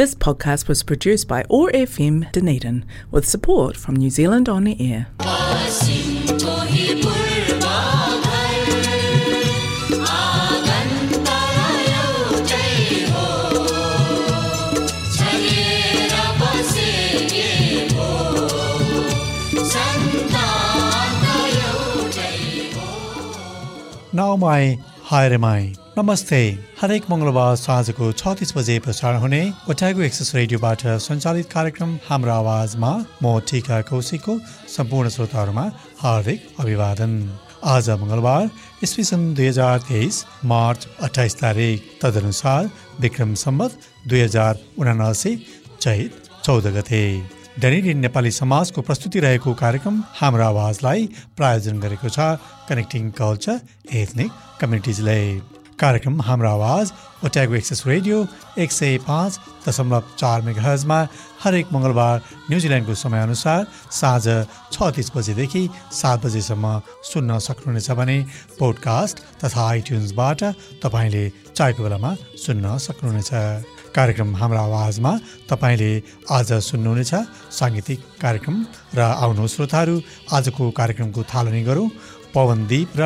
This podcast was produced by ORFM Dunedin with support from New Zealand On the Air. Nau mai, haere mai. नमस्ते। हरेक मङ्गलबार साँझको छ तिस बजे प्रसारण हुने ओट्यागो एक्सेस रेडियोबाट सञ्चालित कार्यक्रम हाम्रो आवाजमा म टिका कौशिकको सम्पूर्ण श्रोताहरूमा हार्दिक अभिवादन। आज मङ्गलबार इस्वी सन् दुई हजार तेइस मार्च अठाइस तारिक। तदनुसार विक्रम सम्बत दुई हजार उनासी चैत चौध गते। दैनिक नेपाली समाजको प्रस्तुति रहेको कार्यक्रम हाम्रो आवाजलाई प्रायोजन गरेको छ कनेक्टिङ कल्चर एथनिक कम्युनिटिजले कार्यक्रम हाम्रो आवाज ओट्यागो एक्सेस रेडियो एक सय पाँच दशमलव चार मेगाहजमा हरेक मङ्गलबार न्युजिल्यान्डको समयअनुसार साँझ छ तिस बजेदेखि सात बजेसम्म सुन्न सक्नुहुनेछ भने पोडकास्ट तथा आइट्युन्सबाट तपाईँले चाहेको बेलामा सुन्न सक्नुहुनेछ। कार्यक्रम हाम्रो आवाजमा तपाईँले आज सुन्नुहुनेछ। साङ्गीतिक कार्यक्रम र आउनु श्रोताहरू आजको कार्यक्रमको थालनी गरौँ। पवनदीप र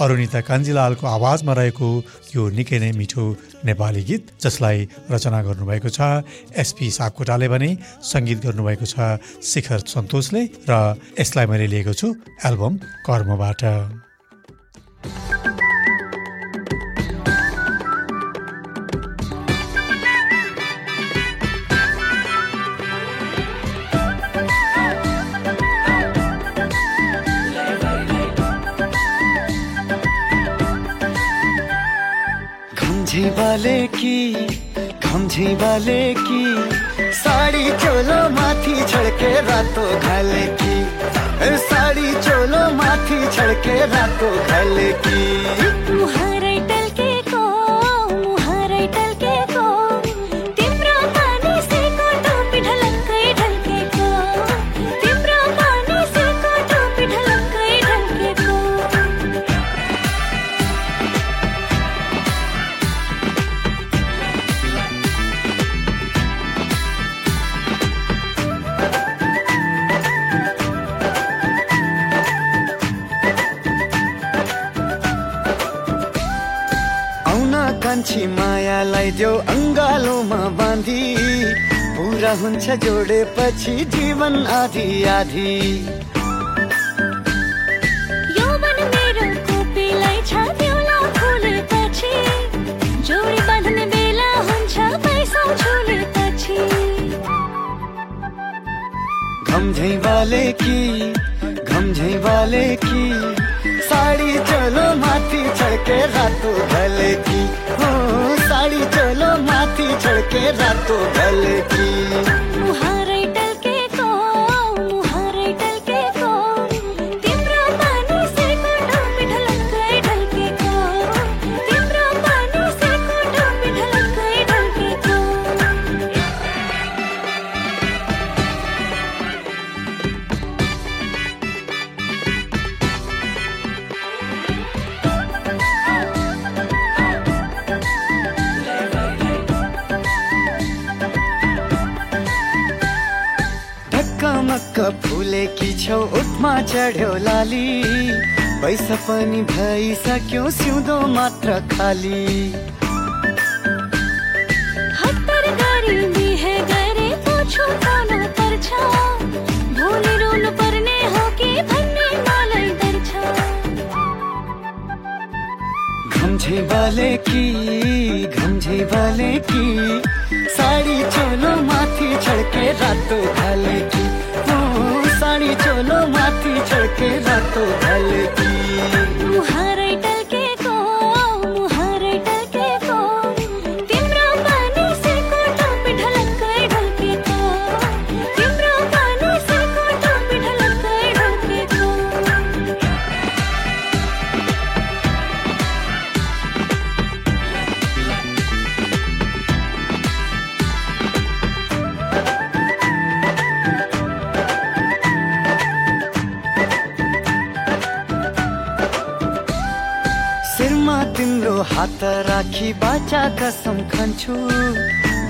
अरुणिता कान्जिलालको आवाजमा रहेको यो निकै नै मिठो नेपाली गीत जसलाई रचना गर्नुभएको छ एसपी सापकोटाले भने सङ्गीत गर्नुभएको छ शिखर सन्तोषले र यसलाई मैले लिएको छु एल्बम कर्मबाट। वाले की घमझी वाले की, साड़ी चोलो माथी छड़के रातों घाले की, साड़ी चोलो माथी छड़के रातों घाले की। देऊ अङ्गालोमा बाँधी। पुरा हुन्छ जोडेपछि जीवन आधी आधी। घमझै वाले की घमझै वाले की साड़ी चलो माथी चढ़के रातों गले की हो साड़ी चलो माथी चढ़के रातों गले की। चढ्यो लाली। पैसा पनि भइसक्यो सिउँदो मात्र खाली। घम्झे वाले की घम्झे वाले की? साडी चोलो माथि छड्के रातो साडी चोलो माथि छड्के रातो घाले की शिरमा तिम्रो हात राखी बाचा कसम खान्छु।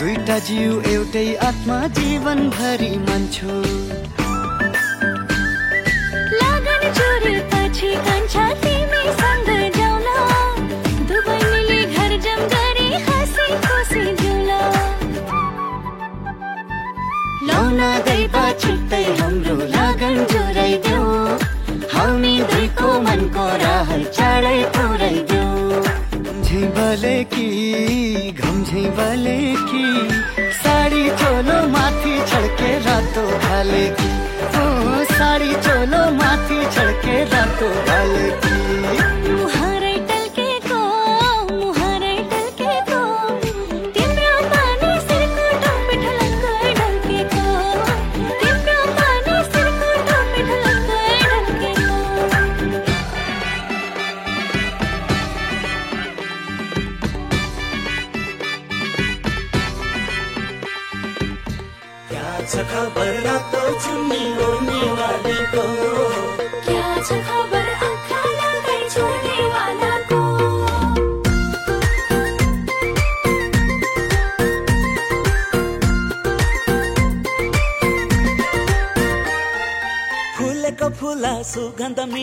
दुईटा जीव एउटै आत्मा जीवनभरि मान्छु। लगन जोडेपछि कान्छा तिमीसँग जाउँला दुबैनीले घर जम गरी हाँसी खुसी जिउला लाउन दैवा छिट्टै हाम्रो लगन जोडाइदेऊ। हामी दुईको मनको रहर चाँडै झैँ की, घमझे झैँ की, साडी चोलो माथी छड़के रातो भले की। ओ, साडी चोलो माथी छड़के रातो भले कि।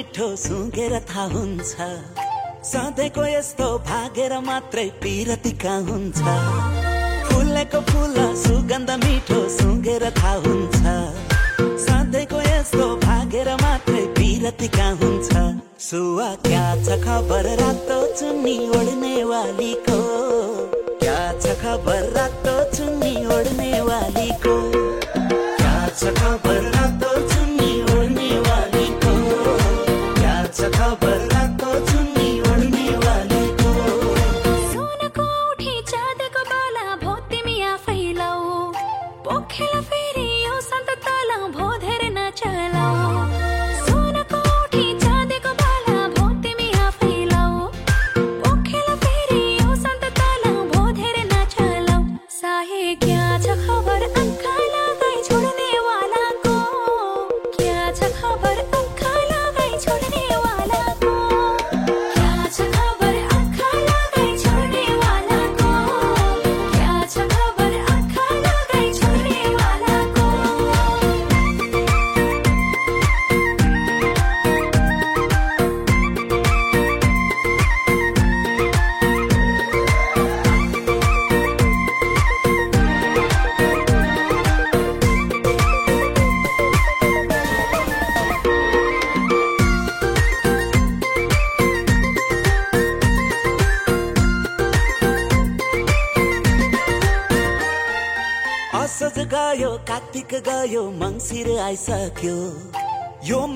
मिठो सुँगेर थाहा हुन्छ। सधैँको यस्तो भागेर मात्रै पिरतिका हुन्छ। फुलेको फुला सुगन्ध मिठो सुँगेर थाहा हुन्छ। सधैँको यस्तो भागेर मात्रै पिरतिका हुन्छ। सुवा क्या छ खबर रातो चुन्नी ओढ्ने वालीको। क्या छ खबर रातो चुन्नी ओढ्ने वालीको। क्या छ खबर रातो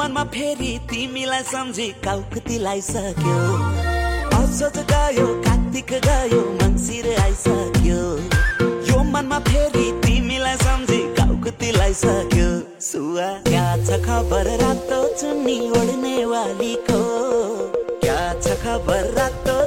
मनमा फेरि तिमीलाई सम्झी काउकुती लगाइसक्यो असोज गयो कार्तिक गयो मङ्सिर आइसक्यो। यो मनमा फेरि तिमीलाई सम्झी काउकुती लगाइसक्यो सुवा क्या छ खबर रातो चुन्नी ओढ्ने वालीको? क्या छ खबर रातो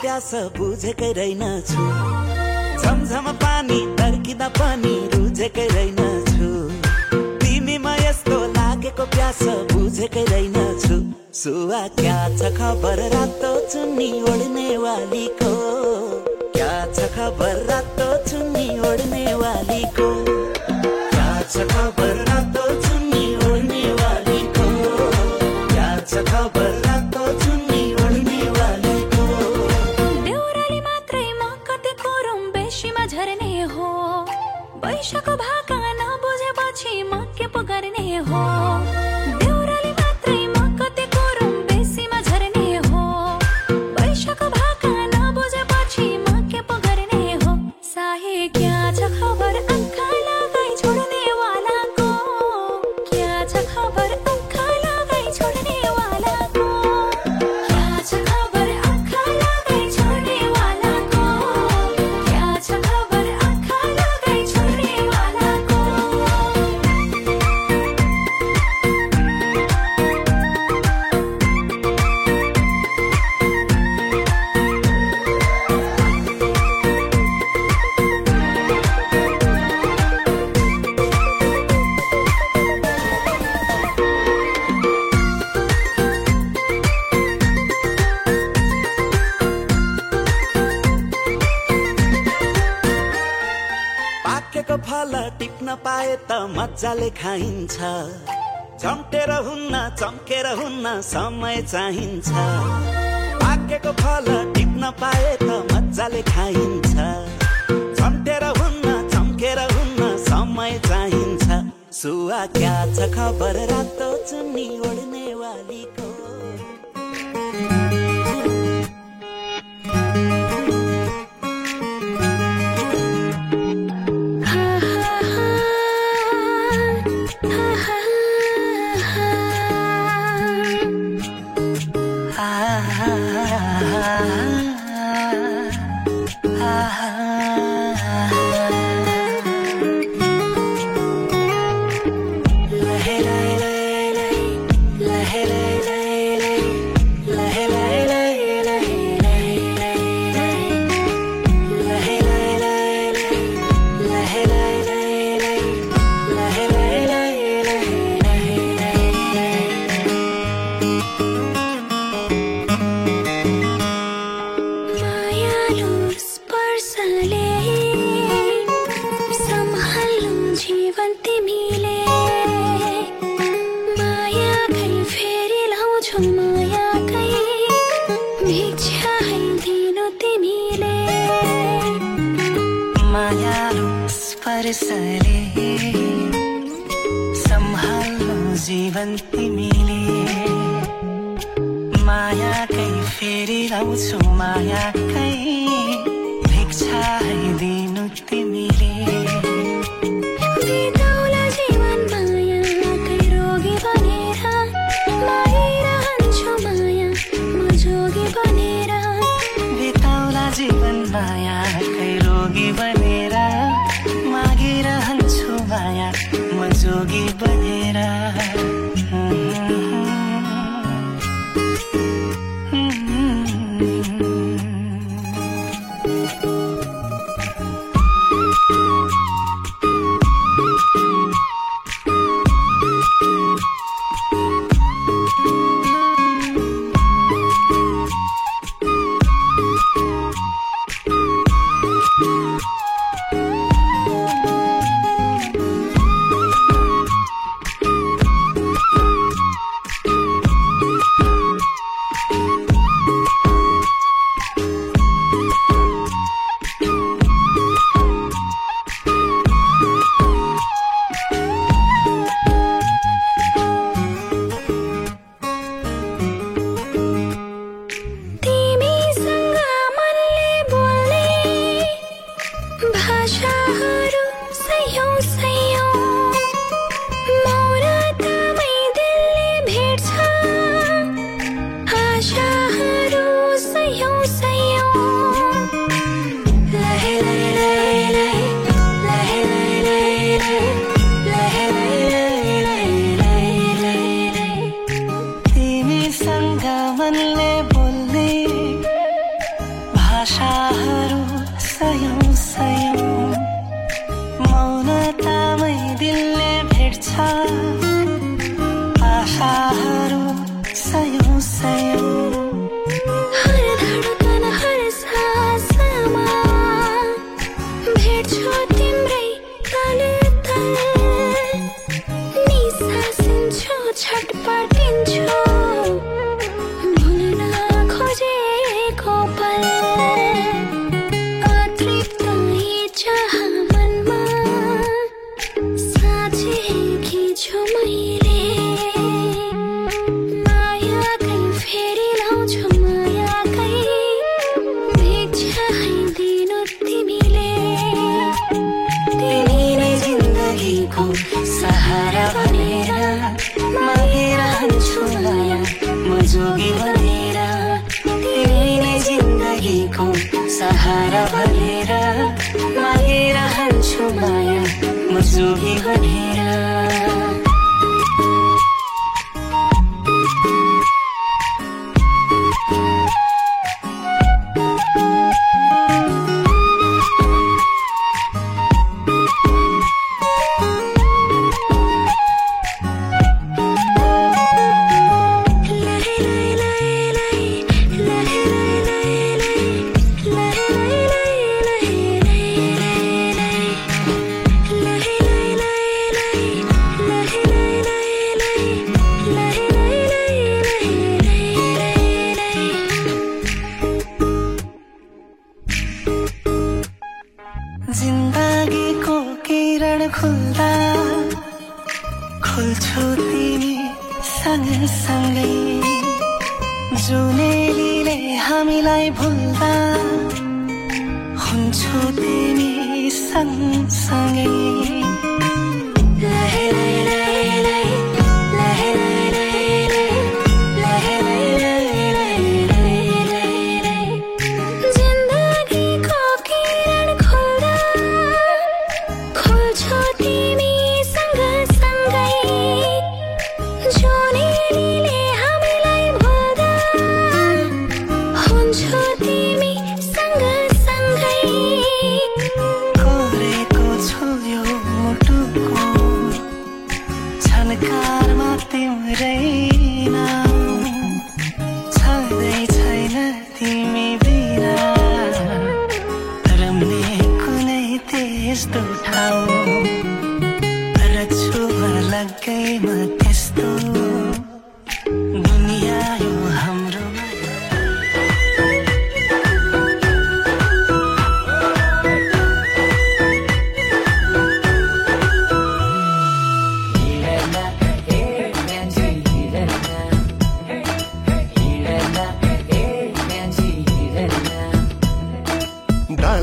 प्यास बुझेकै रहेनछु। झमझम पानी दर्किँदा पनि रुझेकै रहेनछु। तिमीमा यस्तो लागेको प्यास बुझेकै रहेनछु। सुवा क्या छ खबर रातो चुन्नी ओढ्ने वालीको? क्या छ खबर रातो चुन्नी ओढ्ने वालीको? क्या छ खबर रातो मजाले खाइन्छ। झम्टेर हुन्न चम्केर हुन्न समय चाहिन्छ। पाकेको फल टिप्न पाए त मजाले खाइन्छ। झम्टेर हुन्न चम्केर हुन्न समय चाहिन्छ। सुवा क्या छ खबर रातो चुन्नी ओढ्ने वालीको मनले बोल्ने भाषाहरू सयौँ सयौँ मौनतामै दिलले भेट्छ।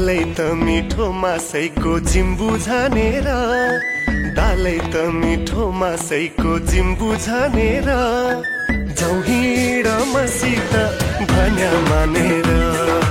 दालै त मिठो मासैको जिम्बु झानेर दालै त मिठो मासैको जिम्बु झानेर झौँ हिँड मसित भन्या मानेर।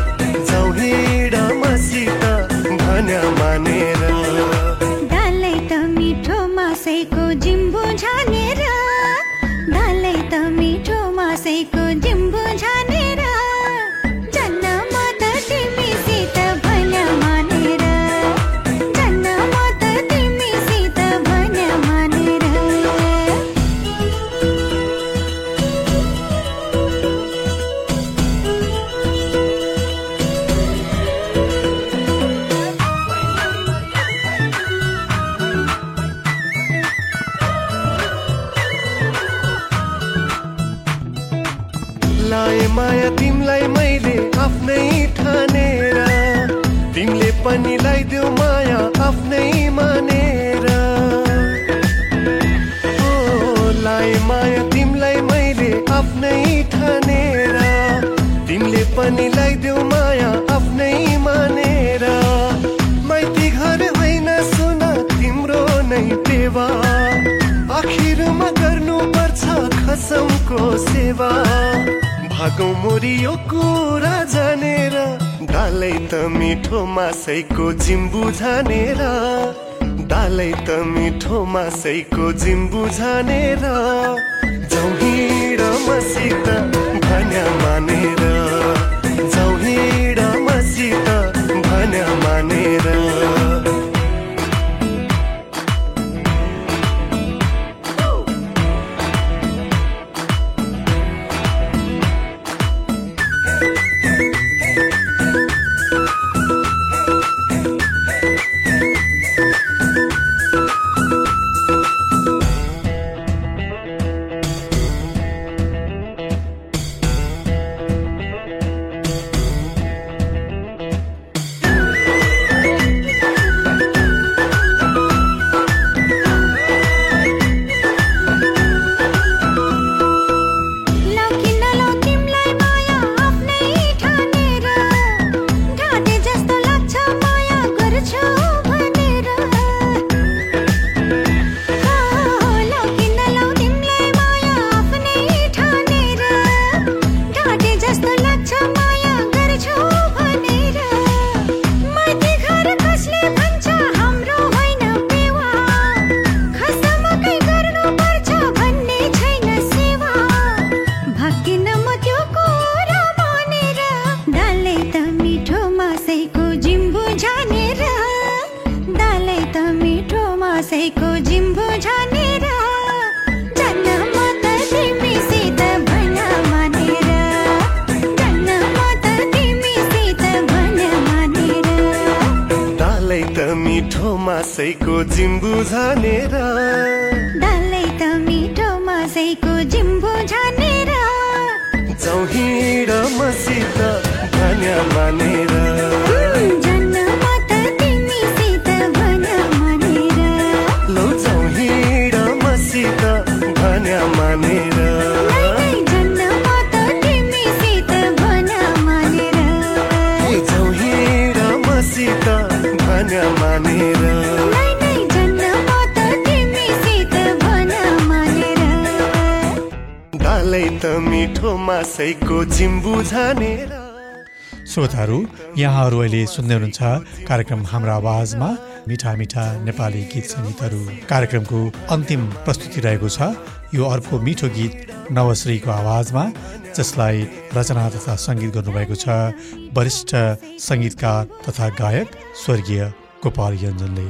आफ्नै ठानेर तिमीले पनि लगाइदेऊ माया आफ्नै मानेर। हो माया तिमीलाई मैले आफ्नै ठानेर तिमीले पनि लगाइदेऊ माया आफ्नै मानेर। माइती घर होइन सुन तिम्रो नै पेवा आखिरमा गर्नुपर्छ खसमको सेवा। भागौ मुरियो कुरा जानेर दालै त मिठो मासैको जिम्बु जानेर दालै त मिठो मासैको जिम्बु जानेर जाउँ हिँड मसित मिठो मासैको जिम्बु झानेर। डल्लै त मिठो मासैको जिम्बो झानेर। जाउँ हिँड मसित भन्या मानेर। मासैको जिम्बु श्रोताहरू यहाँहरू अहिले सुन्दै हुनुहुन्छ कार्यक्रम हाम्रो आवाजमा मिठा मिठा नेपाली गीत सङ्गीतहरू। कार्यक्रमको अन्तिम प्रस्तुति रहेको छ यो अर्को मिठो गीत नवश्रीको आवाजमा जसलाई रचना तथा सङ्गीत गर्नुभएको छ। वरिष्ठ सङ्गीतकार तथा गायक स्वर्गीय गोपाल यञ्जनले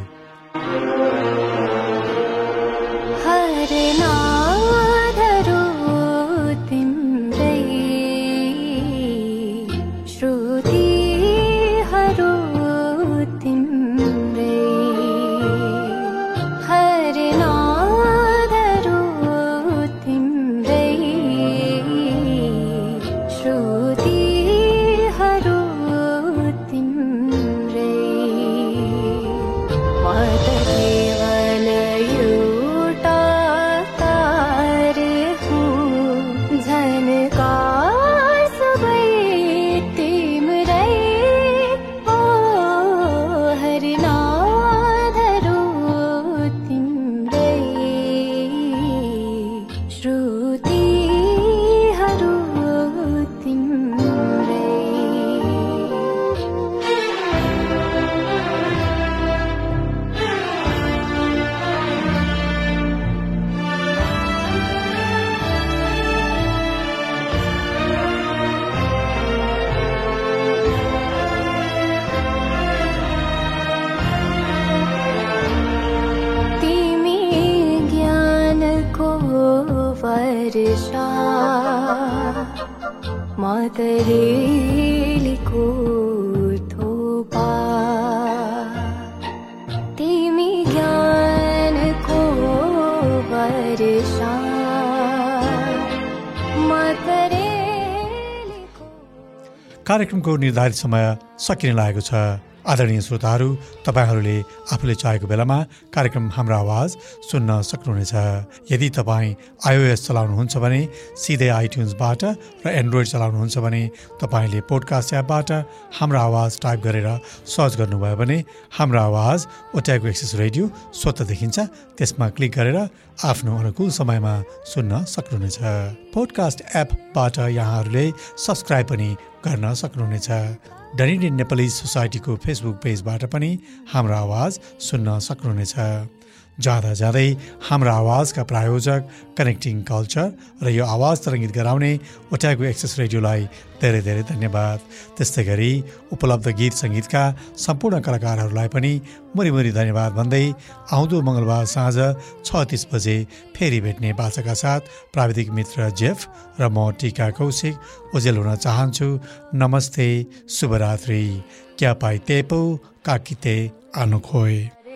मतरेलीको थोपा। तिमी ज्ञानको वर्षा। मतरेलीको कार्यक्रमको निर्धारित समय सकिने लागेको छ। आदरणीय श्रोताहरू तपाईँहरूले आफूले चाहेको बेलामा कार्यक्रम हाम्रो आवाज सुन्न सक्नुहुनेछ। यदि तपाईँ आइओएस चलाउनुहुन्छ भने सिधै आइट्युन्सबाट र एन्ड्रोइड चलाउनुहुन्छ भने तपाईँले पोडकास्ट एपबाट हाम्रो आवाज टाइप गरेर सर्च गर्नुभयो भने हाम्रो आवाज ओट्याएको एक्सेस रेडियो स्वतः देखिन्छ। त्यसमा क्लिक गरेर आफ्नो अनुकूल समयमा सुन्न सक्नुहुनेछ। पोडकास्ट एपबाट यहाँहरूले सब्सक्राइब पनि गर्न सक्नुहुनेछ। डनिडियन नेपाली सोसाइटीको फेसबुक पेजबाट पनि हाम्रो आवाज सुन्न सक्नुहुनेछ। जाँदा जाँदै हाम्रो आवाजका प्रायोजक कनेक्टिङ कल्चर र यो आवाज तरङ्गित गराउने ओट्याएको एक्सेस रेडियोलाई धेरै धेरै धन्यवाद। त्यस्तै गरी उपलब्ध गीत सङ्गीतका सम्पूर्ण कलाकारहरूलाई पनि मुरी धन्यवाद भन्दै आउँदो मङ्गलबार साँझ छ तिस बजे फेरि भेट्ने बाचाका साथ प्राविधिक मित्र जेफ र म टिका कौशिक ओजेल हुन चाहन्छु। नमस्ते शुभरात्रि। क्या पाइ तेपो काकिते आनुखोय